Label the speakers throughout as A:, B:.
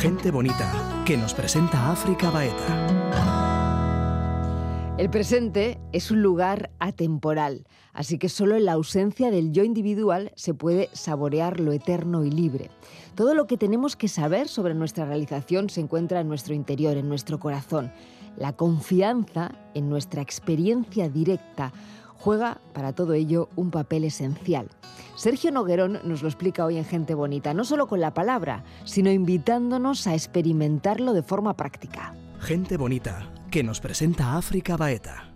A: Gente bonita, que nos presenta África Baeta.
B: El presente es un lugar atemporal, así que solo en la ausencia del yo individual se puede saborear lo eterno y libre. Todo lo que tenemos que saber sobre nuestra realización se encuentra en nuestro interior, en nuestro corazón. La confianza en nuestra experiencia directa juega para todo ello un papel esencial. Sergio Noguerón nos lo explica hoy en Gente Bonita, no solo con la palabra, sino invitándonos a experimentarlo de forma práctica.
A: Gente Bonita que nos presenta África Baeta.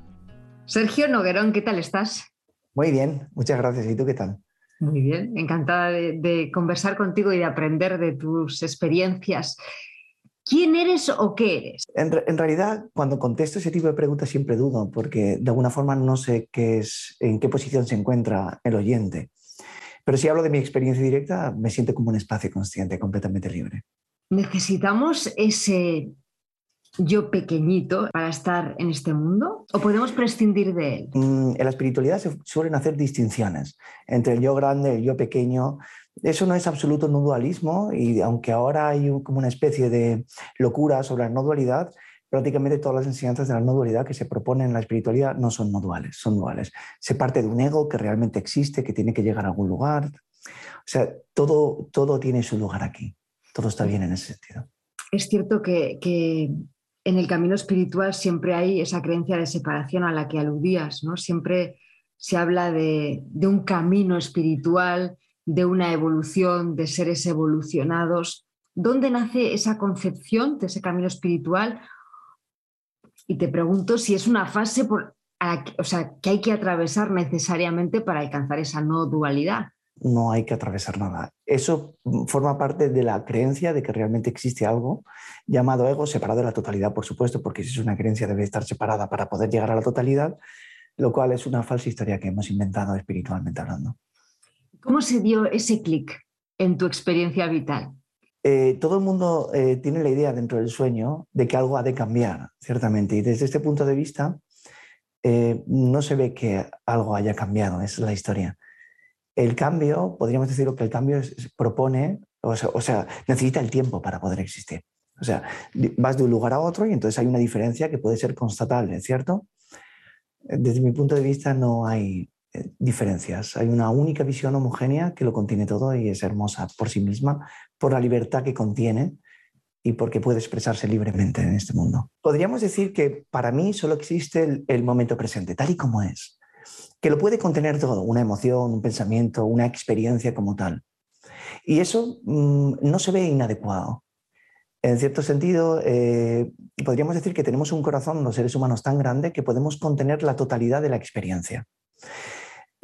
B: Sergio Noguerón, ¿qué tal estás?
C: Muy bien, muchas gracias. ¿Y tú qué tal?
B: Muy bien, encantada de, conversar contigo y de aprender de tus experiencias. ¿Quién eres o qué eres?
C: En, realidad, cuando contesto ese tipo de preguntas siempre dudo, porque de alguna forma no sé qué es, en qué posición se encuentra el oyente. Pero si hablo de mi experiencia directa, me siento como un espacio consciente, completamente libre.
B: Necesitamos ese yo pequeñito para estar en este mundo? ¿O podemos prescindir de él?
C: Mm, en la espiritualidad se suelen hacer distinciones entre el yo grande y el yo pequeño. Eso no es absoluto no dualismo y aunque ahora hay como una especie de locura sobre la no dualidad, prácticamente todas las enseñanzas de la no dualidad que se proponen en la espiritualidad no son no duales, son duales. Se parte de un ego que realmente existe, que tiene que llegar a algún lugar. O sea, todo, todo tiene su lugar aquí. Todo está bien en ese sentido.
B: Es cierto que, que en el camino espiritual siempre hay esa creencia de separación a la que aludías, ¿no? Siempre se habla de, un camino espiritual, de una evolución, de seres evolucionados. ¿Dónde nace esa concepción de ese camino espiritual? Y te pregunto si es una fase o sea, que hay que atravesar necesariamente para alcanzar esa no dualidad
C: no hay que atravesar nada. Eso forma parte de la creencia de que realmente existe algo llamado ego separado de la totalidad, por supuesto, porque si es una creencia debe estar separada para poder llegar a la totalidad, lo cual es una falsa historia que hemos inventado espiritualmente hablando.
B: ¿Cómo se dio ese clic en tu experiencia vital?
C: Eh, todo el mundo eh, tiene la idea dentro del sueño de que algo ha de cambiar, ciertamente, y desde este punto de vista eh, no se ve que algo haya cambiado, esa es la historia el cambio, podríamos decir que el cambio propone, o sea, necesita el tiempo para poder existir. O sea, vas de un lugar a otro y entonces hay una diferencia que puede ser constatable, ¿cierto? Desde mi punto de vista no hay diferencias. Hay una única visión homogénea que lo contiene todo y es hermosa por sí misma, por la libertad que contiene y porque puede expresarse libremente en este mundo. Podríamos decir que para mí solo existe el momento presente, tal y como es que lo puede contener todo, una emoción, un pensamiento, una experiencia como tal. Y eso mm, no se ve inadecuado. En cierto sentido, eh, podríamos decir que tenemos un corazón, los seres humanos, tan grande que podemos contener la totalidad de la experiencia.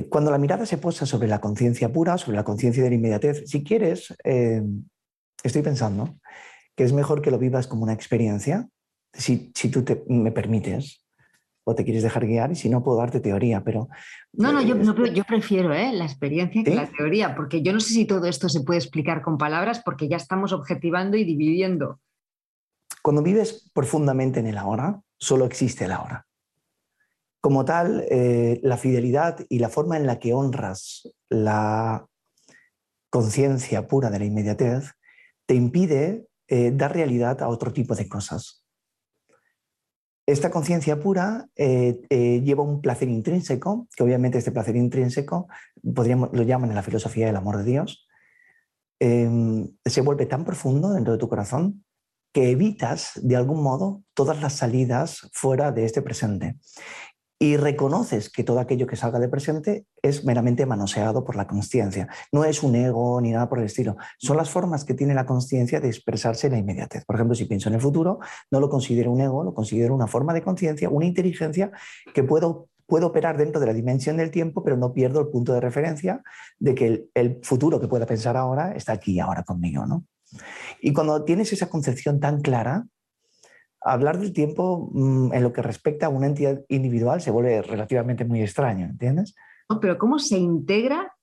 C: Cuando la mirada se posa sobre la conciencia pura, sobre la conciencia de la inmediatez, si quieres, eh, estoy pensando que es mejor que lo vivas como una experiencia, si, si tú me permites, o te quieres dejar guiar y si no puedo darte teoría, pero...
B: No, no, yo, eh, yo prefiero ¿eh? la experiencia que la teoría, porque yo no sé si todo esto se puede explicar con palabras porque ya estamos objetivando y dividiendo.
C: Cuando vives profundamente en el ahora, solo existe el ahora. Como tal, eh, la fidelidad y la forma en la que honras la conciencia pura de la inmediatez te impide dar realidad a otro tipo de cosas. Esta conciencia pura eh, eh, lleva un placer intrínseco, que obviamente este placer intrínseco, podríamos, lo llaman en la filosofía del amor de Dios, em, se vuelve tan profundo dentro de tu corazón que evitas de algún modo todas las salidas fuera de este presente y reconoces que todo aquello que salga de presente es meramente manoseado por la conciencia. No es un ego ni nada por el estilo. Son las formas que tiene la conciencia de expresarse en la inmediatez. Por ejemplo, si pienso en el futuro, no lo considero un ego, lo considero una forma de conciencia, una inteligencia que puedo, puedo operar dentro de la dimensión del tiempo, pero no pierdo el punto de referencia de que el, el futuro que pueda pensar ahora está aquí ahora conmigo. ¿no? Y cuando tienes esa concepción tan clara, hablar del tiempo mm, en lo que respecta a una entidad individual se vuelve relativamente muy extraño, ¿entiendes?
B: pero ¿cómo se integra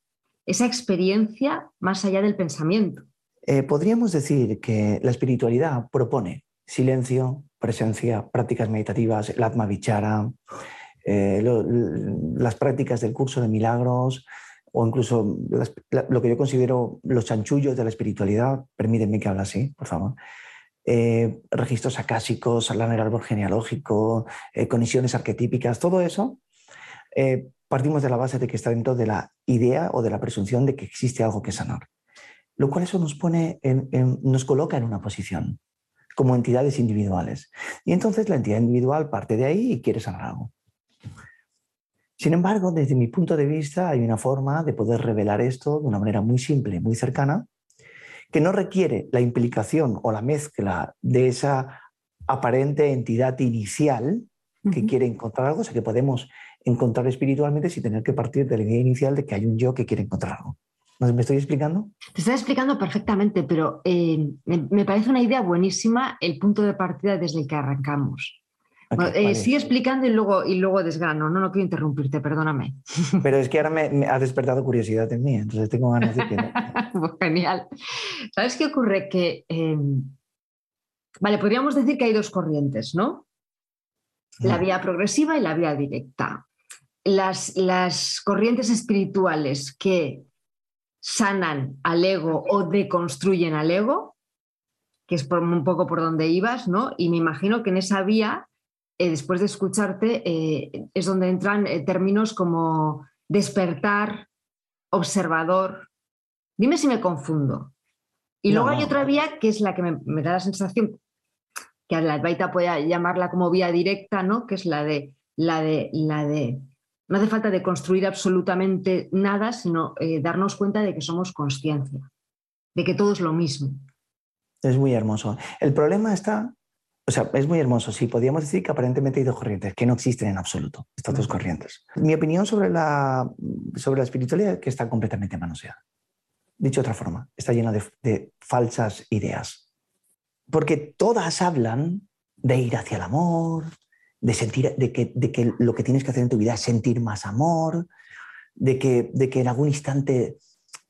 B: esa experiencia más allá del pensamiento?
C: Eh, podríamos decir que la espiritualidad propone silencio, presencia, prácticas meditativas, el Atma Vichara, eh, las prácticas del curso de milagros, o incluso lo que yo considero los chanchullos de la espiritualidad, permítanme que hable así, por favor. Eh, registros acásicos, hablar el árbol genealógico, eh, conexiones arquetípicas, todo eso, eh, partimos de la base de que está dentro de la idea o de la presunción de que existe algo que sanar. Lo cual eso nos, pone nos coloca en una posición como entidades individuales. Y entonces la entidad individual parte de ahí y quiere sanar algo. Sin embargo, desde mi punto de vista, hay una forma de poder revelar esto de una manera muy simple, muy cercana, que no requiere la implicación o la mezcla de esa aparente entidad inicial que quiere encontrar algo, o sea que podemos encontrar espiritualmente sin tener que partir de la idea inicial de que hay un yo que quiere encontrar algo. ¿Me estoy explicando?
B: Te estoy explicando perfectamente, pero eh, me, parece una idea buenísima el punto de partida desde el que arrancamos. Eh, sigue explicando y luego, y luego desgrano. No, no quiero interrumpirte, perdóname.
C: Pero es que ahora me, ha despertado curiosidad en mí, entonces tengo ganas de que...
B: genial. ¿Sabes qué ocurre? Que, em, vale, podríamos decir que hay dos corrientes, ¿no? La vía progresiva y la vía directa. Las, las corrientes espirituales que sanan al ego o deconstruyen al ego, que es por, un poco por donde ibas, ¿no? Y me imagino que en esa vía, eh, después de escucharte, eh, es donde entran eh, términos como despertar, observador. Dime si me confundo. Y luego hay otra vía que es la que me, da la sensación que a la Advaita puede llamarla como vía directa, ¿no? Que es la de la de la de no hace falta de construir absolutamente nada, sino darnos cuenta de que somos conciencia, de que todo es lo mismo.
C: Es muy hermoso. El problema está, o sea, es muy hermoso. Sí, podríamos decir que aparentemente hay dos corrientes, que no existen en absoluto, estas dos corrientes. Mi opinión sobre la, sobre la espiritualidad es que está completamente manoseada. Dicho de otra forma, está llena de, de falsas ideas. Porque todas hablan de ir hacia el amor, de sentir, de que, de que lo que tienes que hacer en tu vida es sentir más amor, de que, de que en algún instante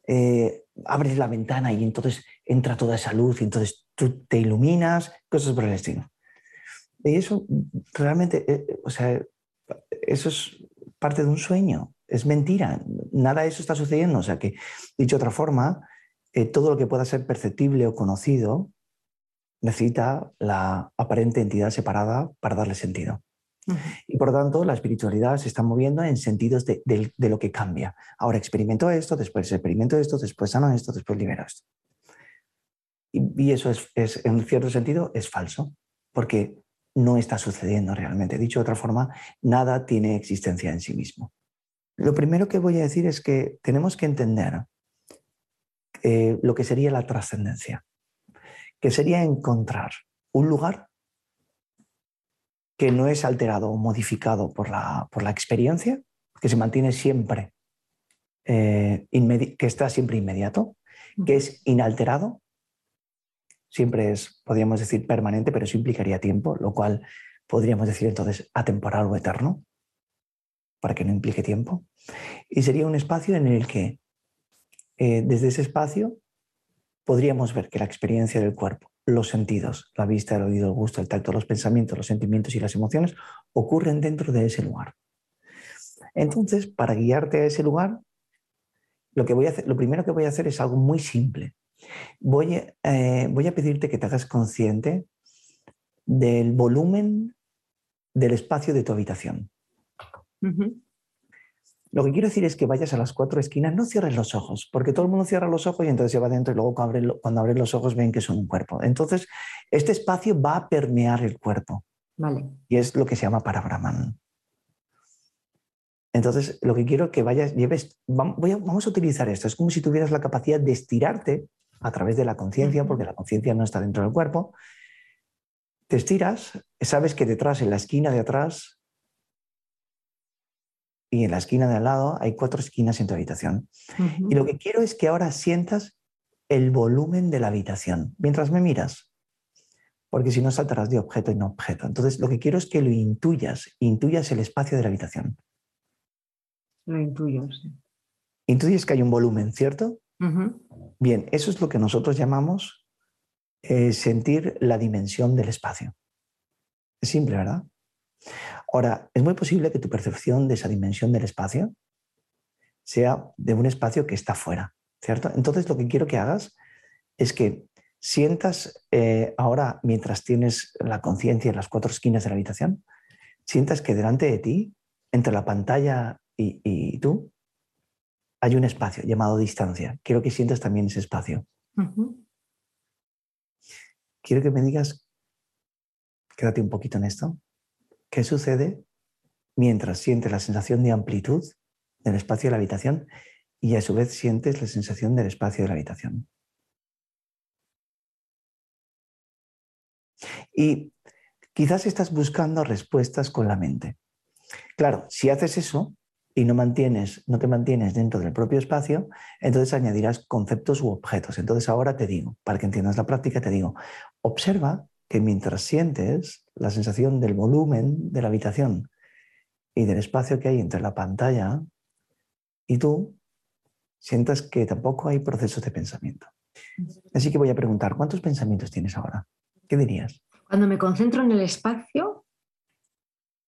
C: eh, abres la ventana y entonces entra toda esa luz y entonces tú te iluminas, cosas por el estilo. Y eso realmente, eh, o sea, eso es parte de un sueño, es mentira, nada de eso está sucediendo. O sea que, dicho de otra forma, eh, todo lo que pueda ser perceptible o conocido necesita la aparente entidad separada para darle sentido. Y por tanto, la espiritualidad se está moviendo en sentidos de, lo que cambia. Ahora experimento esto, después experimento esto, después sano esto, después libero esto. Y, eso es, en cierto sentido, es falso, porque no está sucediendo realmente. Dicho de otra forma, nada tiene existencia en sí mismo. Lo primero que voy a decir es que tenemos que entender eh, lo que sería la trascendencia que sería encontrar un lugar que no es alterado o modificado por la, por la experiencia, que se mantiene siempre, eh, que está siempre inmediato, que es inalterado, siempre es, podríamos decir, permanente, pero eso implicaría tiempo, lo cual podríamos decir entonces atemporal o eterno, para que no implique tiempo. Y sería un espacio en el que eh, desde ese espacio podríamos ver que la experiencia del cuerpo, los sentidos, la vista, el oído, el gusto, el tacto, los pensamientos, los sentimientos y las emociones ocurren dentro de ese lugar. Entonces, para guiarte a ese lugar, lo, que voy a hacer, lo primero que voy a hacer es algo muy simple. Voy, eh, voy a pedirte que te hagas consciente del volumen del espacio de tu habitación. Lo que quiero decir es que vayas a las cuatro esquinas, no cierres los ojos, porque todo el mundo cierra los ojos y entonces se va dentro y luego cuando abres los ojos ven que son un cuerpo. Entonces, este espacio va a permear el cuerpo.
B: Vale.
C: Y es lo que se llama parabrahman. Entonces, lo que quiero que vayas, lleves, vamos a utilizar esto, es como si tuvieras la capacidad de estirarte a través de la conciencia, porque la conciencia no está dentro del cuerpo. Te estiras, sabes que detrás, en la esquina de atrás, y en la esquina de al lado hay cuatro esquinas en tu habitación. Y lo que quiero es que ahora sientas el volumen de la habitación mientras me miras, porque si no saltarás de objeto en objeto. Entonces, lo que quiero es que lo intuyas, intuyas el espacio de la habitación.
B: Lo intuyo, sí.
C: Intuyes que hay un volumen, ¿cierto? Bien, eso es lo que nosotros llamamos eh, sentir la dimensión del espacio. Es simple, ¿verdad? Ahora, es muy posible que tu percepción de esa dimensión del espacio sea de un espacio que está fuera, ¿cierto? Entonces lo que quiero que hagas es que sientas eh, ahora, mientras tienes la conciencia en las cuatro esquinas de la habitación, sientas que delante de ti, entre la pantalla y, tú, hay un espacio llamado distancia. Quiero que sientas también ese espacio. Quiero que me digas, quédate un poquito en esto, ¿qué sucede mientras sientes la sensación de amplitud del espacio de la habitación y a su vez sientes la sensación del espacio de la habitación? Y quizás estás buscando respuestas con la mente. Claro, si haces eso y no, mantienes, no te mantienes dentro del propio espacio, entonces añadirás conceptos u objetos. Entonces ahora te digo, para que entiendas la práctica, te digo, observa que mientras sientes la sensación del volumen de la habitación y del espacio que hay entre la pantalla y tú, sientas que tampoco hay procesos de pensamiento. Así que voy a preguntar, ¿cuántos pensamientos tienes ahora? ¿Qué dirías?
D: Cuando me concentro en el espacio,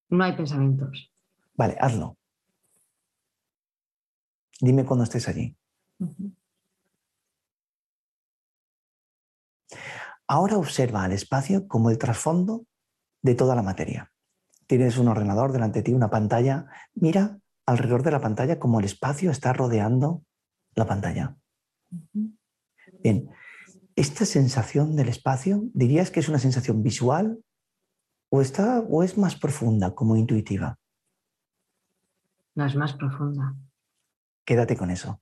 D: no hay pensamientos.
C: Vale, hazlo. Dime cuando estés allí. Ahora observa al espacio como el trasfondo de toda la materia. Tienes un ordenador delante de ti, una pantalla. Mira alrededor de la pantalla como el espacio está rodeando la pantalla. Bien, esta sensación del espacio, ¿dirías que es una sensación visual o, está, o es más profunda, como intuitiva?
D: No, es más profunda.
C: Quédate con eso.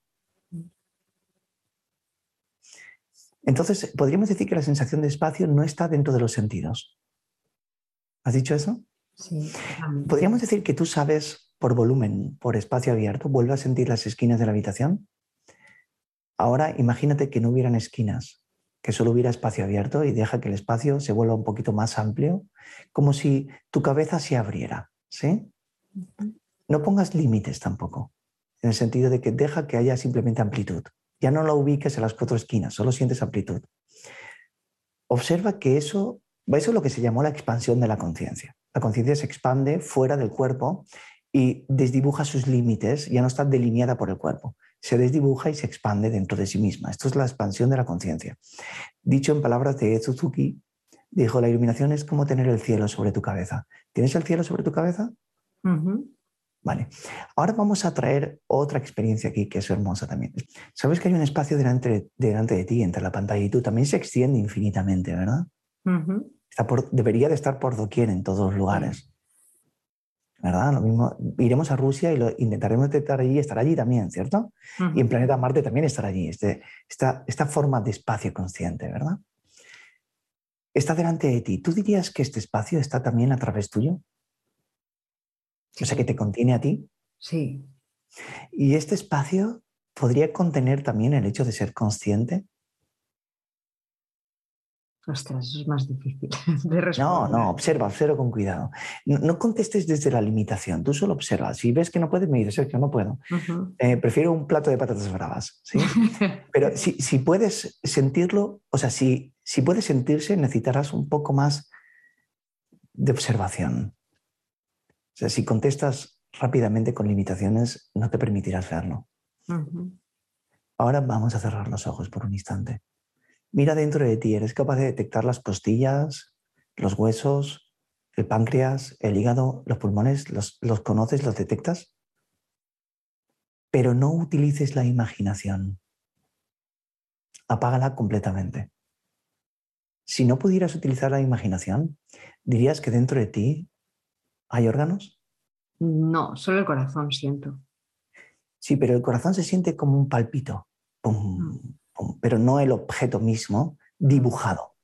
C: Entonces, podríamos decir que la sensación de espacio no está dentro de los sentidos. ¿Has dicho eso?
D: Sí.
C: Podríamos decir que tú sabes por volumen, por espacio abierto, vuelve a sentir las esquinas de la habitación. Ahora imagínate que no hubieran esquinas, que solo hubiera espacio abierto y deja que el espacio se vuelva un poquito más amplio, como si tu cabeza se abriera, ¿sí? No pongas límites tampoco, en el sentido de que deja que haya simplemente amplitud. Ya no la ubiques en las cuatro esquinas, solo sientes amplitud. Observa que eso, eso es lo que se llamó la expansión de la conciencia. La conciencia se expande fuera del cuerpo y desdibuja sus límites, ya no está delineada por el cuerpo se desdibuja y se expande dentro de sí misma. Esto es la expansión de la conciencia. Dicho en palabras de Suzuki, dijo, la iluminación es como tener el cielo sobre tu cabeza. ¿Tienes el cielo sobre tu cabeza? Vale. Ahora vamos a traer otra experiencia aquí que es hermosa también. Sabes que hay un espacio delante, delante de ti, entre la pantalla y tú, también se extiende infinitamente, ¿verdad? debería de estar por doquier en todos los lugares. ¿verdad? Lo mismo, iremos a Rusia y lo intentaremos detectar allí y estar allí también, ¿cierto? Y en planeta Marte también estar allí, este, esta, esta forma de espacio consciente, ¿verdad? Está delante de ti. ¿Tú dirías que este espacio está también a través tuyo? O sea, que te contiene a ti.
D: Sí.
C: ¿Y este espacio podría contener también el hecho de ser consciente?
D: Ostras, eso es más difícil de responder.
C: No, no, observa, observa con cuidado. No, contestes desde la limitación, tú solo observas. Si ves que no puedes, me dices, Sergio, no puedo. Eh, prefiero un plato de patatas bravas. ¿sí? Pero si, puedes sentirlo, o sea, si, si puedes sentirse, necesitarás un poco más de observación. O sea, si contestas rápidamente con limitaciones, no te permitirás verlo. Ahora vamos a cerrar los ojos por un instante. Mira dentro de ti, eres capaz de detectar las costillas, los huesos, el páncreas, el hígado, los pulmones, los, conoces, los detectas. Pero no utilices la imaginación. Apágala completamente. Si no pudieras utilizar la imaginación, ¿dirías que dentro de ti hay órganos?
D: No, solo el corazón siento.
C: Sí, pero el corazón se siente como un palpito. Pum, mm pero no el objeto mismo dibujado.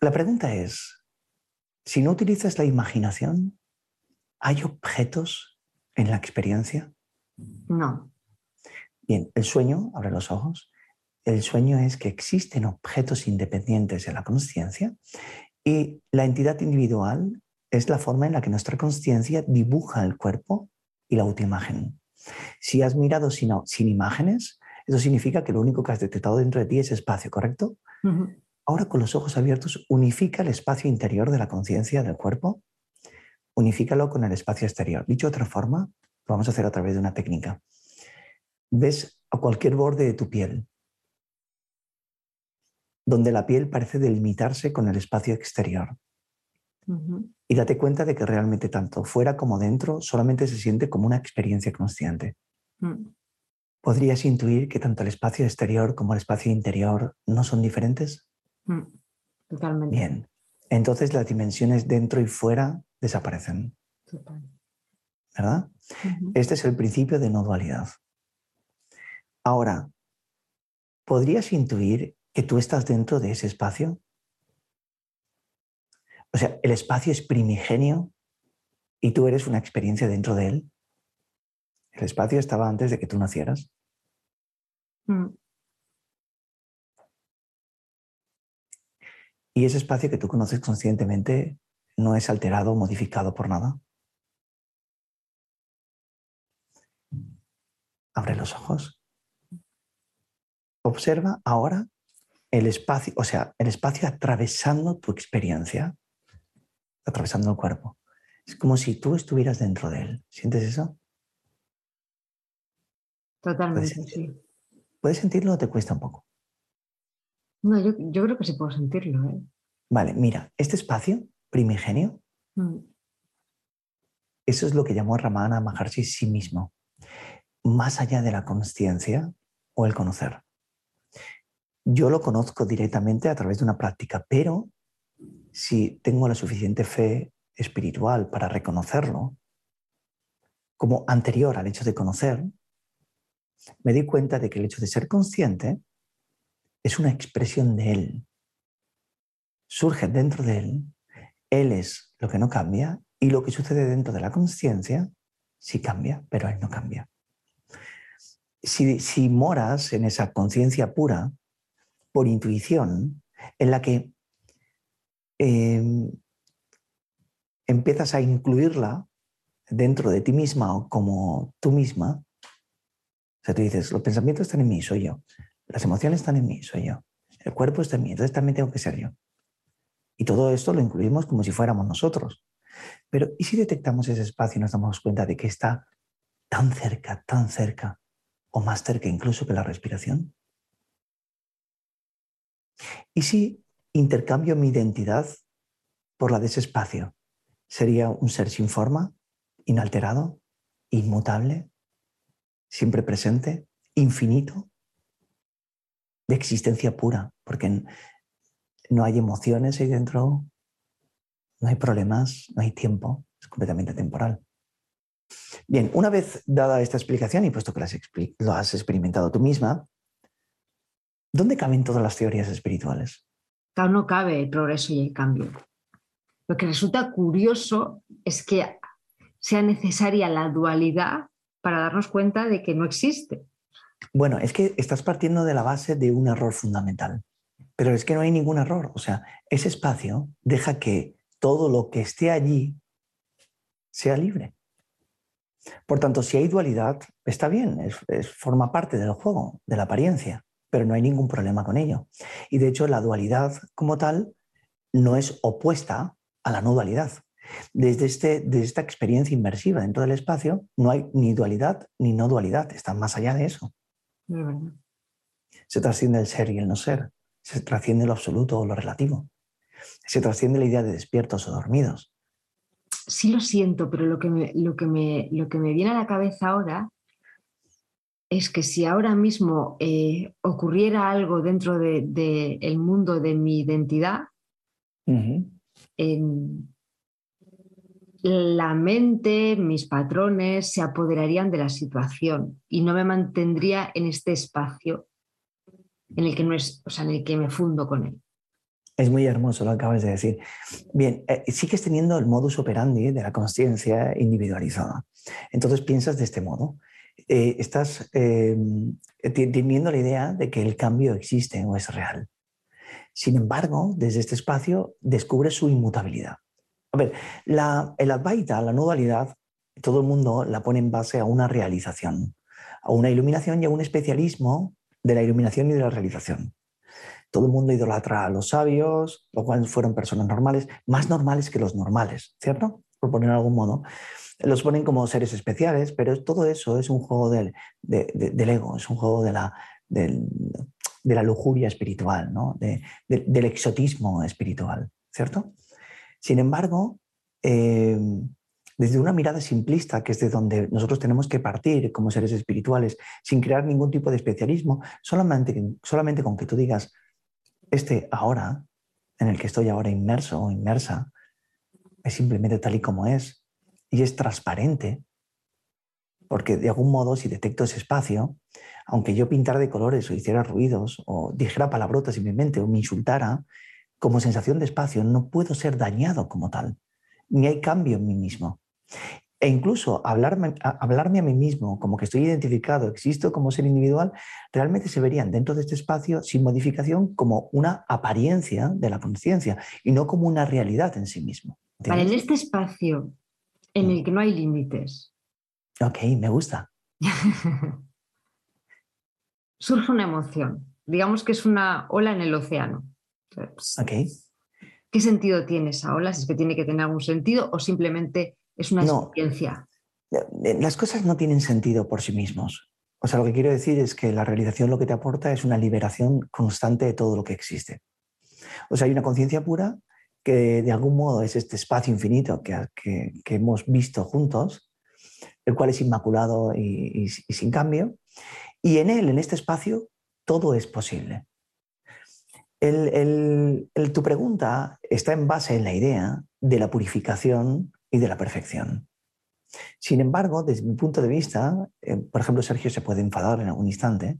C: La pregunta es, si no utilizas la imaginación, ¿hay objetos en la experiencia?
D: No.
C: Bien, el sueño, abre los ojos, el sueño es que existen objetos independientes de la conciencia y la entidad individual es la forma en la que nuestra conciencia dibuja el cuerpo y la última imagen. Si has mirado sin, sin imágenes, eso significa que lo único que has detectado dentro de ti es espacio, ¿correcto? Ahora con los ojos abiertos, unifica el espacio interior de la conciencia del cuerpo, unifícalo con el espacio exterior. Dicho de otra forma, Lo vamos a hacer a través de una técnica. Ves a cualquier borde de tu piel, donde la piel parece delimitarse con el espacio exterior. Y date cuenta de que realmente tanto fuera como dentro solamente se siente como una experiencia consciente. Mm. ¿Podrías intuir que tanto el espacio exterior como el espacio interior no son diferentes?
D: Mm, totalmente.
C: Bien. Entonces las dimensiones dentro y fuera desaparecen. ¿Verdad? Este es el principio de no dualidad. Ahora, ¿podrías intuir que tú estás dentro de ese espacio? O sea, el espacio es primigenio y tú eres una experiencia dentro de él. El espacio estaba antes de que tú nacieras. Mm. Y ese espacio que tú conoces conscientemente no es alterado o modificado por nada. Abre los ojos. Observa ahora el espacio, o sea, el espacio atravesando tu experiencia, atravesando el cuerpo. Es como si tú estuvieras dentro de él. ¿Sientes eso?
D: Totalmente, sí.
C: ¿Puedes sentirlo o te cuesta un poco?
D: No, yo, creo que sí puedo sentirlo. ¿eh?
C: Vale, mira, este espacio primigenio, mm. eso es lo que llamó Ramana Maharshi sí mismo, más allá de la conciencia o el conocer. Yo lo conozco directamente a través de una práctica, pero si tengo la suficiente fe espiritual para reconocerlo, como anterior al hecho de conocer, me di cuenta de que el hecho de ser consciente es una expresión de Él. Surge dentro de Él, Él es lo que no cambia y lo que sucede dentro de la conciencia sí cambia, pero Él no cambia. Si, moras en esa conciencia pura, por intuición, en la que em, empiezas a incluirla dentro de ti misma o como tú misma, o sea, tú dices, los pensamientos están en mí, soy yo. Las emociones están en mí, soy yo. El cuerpo está en mí, entonces también tengo que ser yo. Y todo esto lo incluimos como si fuéramos nosotros. Pero ¿y si detectamos ese espacio y nos damos cuenta de que está tan cerca, tan cerca, o más cerca incluso que la respiración? ¿Y si intercambio mi identidad por la de ese espacio? ¿Sería un ser sin forma, inalterado, inmutable? siempre presente, infinito, de existencia pura, porque no hay emociones ahí dentro, no hay problemas, no hay tiempo, es completamente temporal. Bien, una vez dada esta explicación y puesto que lo has experimentado tú misma, ¿dónde caben todas las teorías espirituales?
D: No cabe el progreso y el cambio. Lo que resulta curioso es que sea necesaria la dualidad para darnos cuenta de que no existe.
C: Bueno, es que estás partiendo de la base de un error fundamental, pero es que no hay ningún error. O sea, ese espacio deja que todo lo que esté allí sea libre. Por tanto, si hay dualidad, está bien, es, forma parte del juego, de la apariencia, pero no hay ningún problema con ello. Y de hecho, la dualidad como tal no es opuesta a la no dualidad. Desde, este, esta experiencia inmersiva dentro del espacio, no hay ni dualidad ni no dualidad, están más allá de eso. Se trasciende el ser y el no ser, se trasciende lo absoluto o lo relativo, se trasciende la idea de despiertos o dormidos.
D: Sí lo siento, pero lo que me, lo que me, lo que me viene a la cabeza ahora es que si ahora mismo eh, ocurriera algo dentro del de, mundo de mi identidad, la mente, mis patrones se apoderarían de la situación y no me mantendría en este espacio en el que, no es, en el que me fundo con él.
C: Es muy hermoso lo que acabas de decir. Bien, eh, sigues teniendo el modus operandi de la conciencia individualizada. Entonces piensas de este modo. Eh, estás eh, teniendo la idea de que el cambio existe o es real. Sin embargo, desde este espacio descubres su inmutabilidad. A ver, la, el Advaita, la no dualidad, todo el mundo la pone en base a una realización, a una iluminación y a un especialismo de la iluminación y de la realización. Todo el mundo idolatra a los sabios, lo cual fueron personas normales, más normales que los normales, ¿cierto? Por poner algún modo. Los ponen como seres especiales, pero todo eso es un juego del, del ego, es un juego de la, de la lujuria espiritual, ¿no? del exotismo espiritual, ¿cierto? Sin embargo, eh, desde una mirada simplista, que es de donde nosotros tenemos que partir como seres espirituales, sin crear ningún tipo de especialismo, solamente con que tú digas, este ahora, en el que estoy ahora inmerso o inmersa, es simplemente tal y como es, y es transparente, porque de algún modo si detecto ese espacio, aunque yo pintara de colores o hiciera ruidos o dijera palabrotas en mi mente o me insultara, como sensación de espacio no puedo ser dañado como tal, ni hay cambio en mí mismo. E incluso hablarme, hablarme a mí mismo como que estoy identificado, existo como ser individual, realmente se verían dentro de este espacio sin modificación como una apariencia de la conciencia y no como una realidad en sí mismo.
D: Vale, en este espacio en el que no hay límites.
C: Ok, me gusta.
D: Surge una emoción. Digamos que es una ola en el océano.
C: Ok.
D: ¿Qué sentido tiene esa ola? Si es que tiene que tener algún sentido o simplemente es una experiencia.
C: Eh, las cosas no tienen sentido por sí mismos. O sea, lo que quiero decir es que la realización lo que te aporta es una liberación constante de todo lo que existe. O sea, hay una conciencia pura que de algún modo es este espacio infinito que, que, hemos visto juntos, el cual es inmaculado y, sin cambio. Y en él, en este espacio, todo es posible. tu pregunta está en base en la idea de la purificación y de la perfección. Sin embargo, desde mi punto de vista, eh, por ejemplo, Sergio se puede enfadar en algún instante,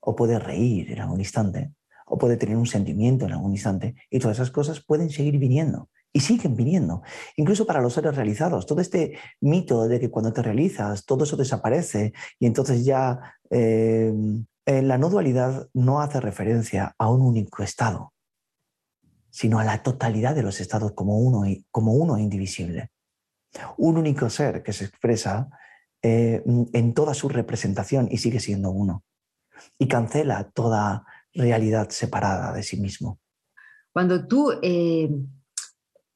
C: o puede reír en algún instante, o puede tener un sentimiento en algún instante, y todas esas cosas pueden seguir viniendo y siguen viniendo, incluso para los seres realizados. Todo este mito de que cuando te realizas todo eso desaparece y entonces ya eh, en la no dualidad no hace referencia a un único estado, sino a la totalidad de los estados como uno, como uno indivisible un único ser que se expresa eh, en toda su representación y sigue siendo uno. Y cancela toda realidad separada de sí mismo.
D: Cuando tú eh,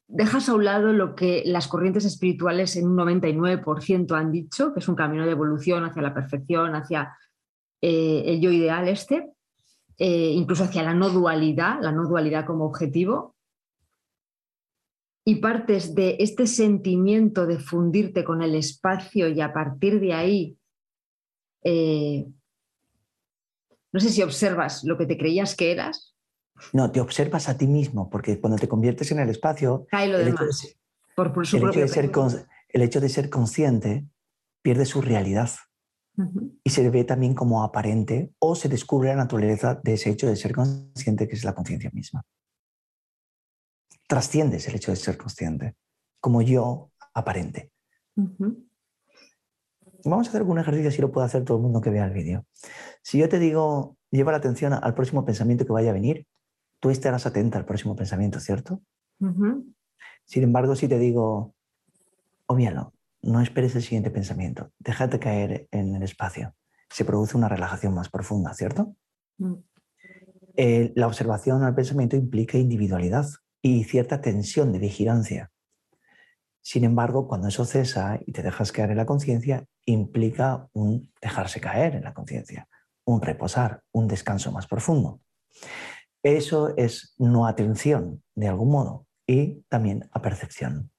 D: dejas a un lado lo que las corrientes espirituales en un 99% han dicho, que es un camino de evolución hacia la perfección, hacia eh, el yo ideal este, incluso hacia la no dualidad, la no dualidad como objetivo, y partes de este sentimiento de fundirte con el espacio y a partir de ahí, eh, no sé si observas lo que te creías que eras.
C: No, te observas a ti mismo, porque cuando te conviertes en el espacio...
D: Cae lo demás.
C: Hecho por, el, hecho de ser el, hecho de ser consciente pierde su realidad y se ve también como aparente o se descubre la naturaleza de ese hecho de ser consciente que es la conciencia misma trasciendes el hecho de ser consciente, como yo aparente. Vamos a hacer algún ejercicio, si lo puede hacer todo el mundo que vea el vídeo. Si yo te digo, lleva la atención al próximo pensamiento que vaya a venir, tú estarás atenta al próximo pensamiento, ¿cierto? Sin embargo, si te digo, obvialo, no esperes el siguiente pensamiento, déjate caer en el espacio, se produce una relajación más profunda, ¿cierto? Mm. Eh, la observación al pensamiento implica individualidad, y cierta tensión de vigilancia. Sin embargo, cuando eso cesa y te dejas caer en la conciencia, implica un dejarse caer en la conciencia, un reposar, un descanso más profundo. Eso es no atención, de algún modo, y también a percepción.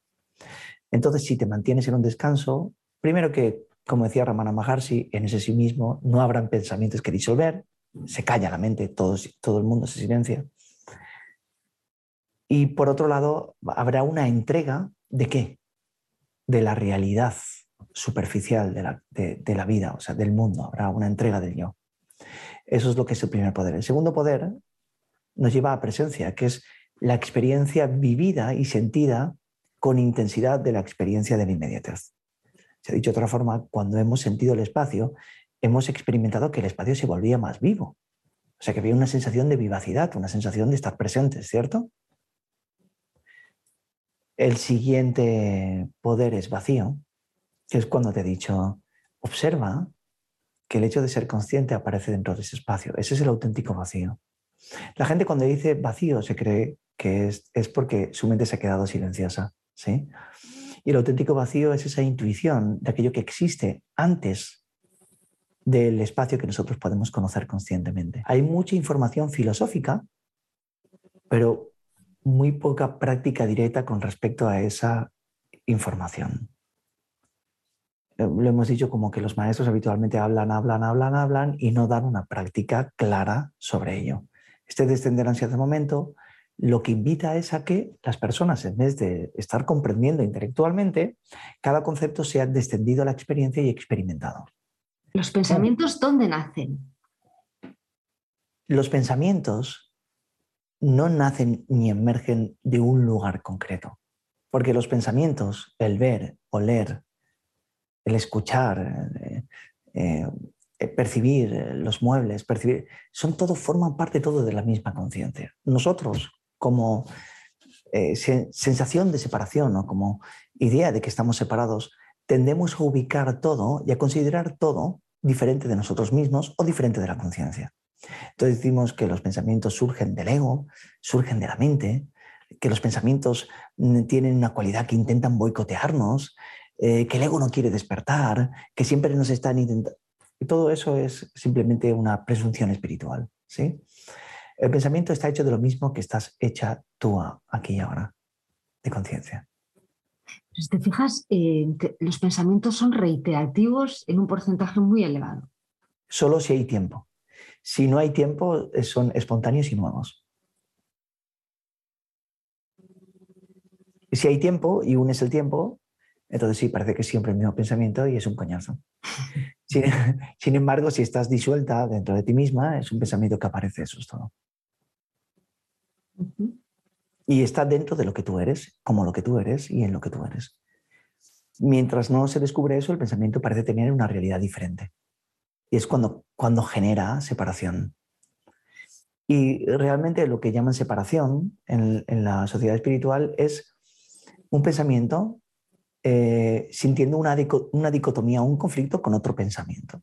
C: Entonces, si te mantienes en un descanso, primero que, como decía Ramana Maharshi, en ese sí mismo no habrán pensamientos que disolver, se calla la mente, todo, todo el mundo se silencia. Y por otro lado, habrá una entrega de qué? De la realidad superficial de la, vida, o sea, del mundo. Habrá una entrega del yo. Eso es lo que es el primer poder. El segundo poder nos lleva a presencia, que es la experiencia vivida y sentida con intensidad de la experiencia de la inmediatez. Se ha dicho de otra forma, cuando hemos sentido el espacio, hemos experimentado que el espacio se volvía más vivo. O sea, que había una sensación de vivacidad, una sensación de estar presentes, ¿cierto? El siguiente poder es vacío, que es cuando te he dicho, observa que el hecho de ser consciente aparece dentro de ese espacio. Ese es el auténtico vacío. La gente cuando dice vacío se cree que es, es porque su mente se ha quedado silenciosa. ¿sí? Y el auténtico vacío es esa intuición de aquello que existe antes del espacio que nosotros podemos conocer conscientemente. Hay mucha información filosófica, pero muy poca práctica directa con respecto a esa información. Eh, lo hemos dicho como que los maestros habitualmente hablan, hablan, hablan, hablan y no dan una práctica clara sobre ello. Este descender de momento lo que invita es a que las personas, en vez de estar comprendiendo intelectualmente, cada concepto sea descendido a la experiencia y experimentado.
D: ¿Los pensamientos dónde nacen?
C: Los pensamientos no nacen ni emergen de un lugar concreto, porque los pensamientos, el ver, oler, el escuchar, eh, eh, eh, percibir los muebles, percibir, son todo, forman parte todo de la misma conciencia. Nosotros, como sensación de separación o como idea de que estamos separados, tendemos a ubicar todo y a considerar todo diferente de nosotros mismos o diferente de la conciencia. Entonces decimos que los pensamientos surgen del ego, surgen de la mente, que los pensamientos mm, tienen una cualidad que intentan boicotearnos, eh, que el ego no quiere despertar, que siempre nos están intentando... Y todo eso es simplemente una presunción espiritual. ¿sí? El pensamiento está hecho de lo mismo que estás hecha tú aquí y ahora, de conciencia.
D: Si te fijas, eh, los pensamientos son reiterativos en un porcentaje muy elevado.
C: Solo si hay tiempo. Si no hay tiempo, eh, son espontáneos y nuevos. Si hay tiempo y unes el tiempo, entonces sí, parece que es siempre el mismo pensamiento y es un coñazo. Sin, embargo, si estás disuelta dentro de ti misma, es un pensamiento que aparece, eso es todo. Y está dentro de lo que tú eres, como lo que tú eres y en lo que tú eres. Mientras no se descubre eso, el pensamiento parece tener una realidad diferente. Y es cuando, cuando genera separación. Y realmente lo que llaman separación en, la sociedad espiritual es un pensamiento eh, sintiendo una, una dicotomía, un conflicto con otro pensamiento.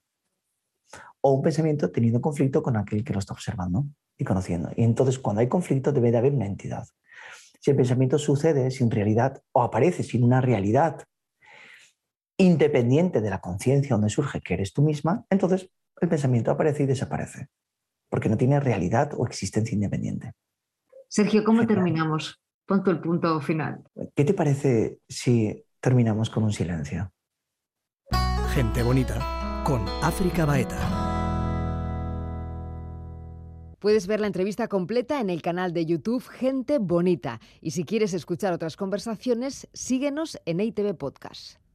C: O un pensamiento teniendo conflicto con aquel que lo está observando y conociendo. Y entonces cuando hay conflicto debe de haber una entidad. Si el pensamiento sucede sin realidad o aparece sin una realidad independiente de la conciencia donde surge que eres tú misma, entonces el pensamiento aparece y desaparece, porque no tiene realidad o existencia independiente.
D: Sergio, ¿cómo terminamos? Ponto el punto final.
C: ¿Qué te parece si terminamos con un silencio.
A: Gente bonita con África Baeta.
B: Puedes ver la entrevista completa en el canal de YouTube Gente Bonita. Y si quieres escuchar otras conversaciones, síguenos en ITV Podcast.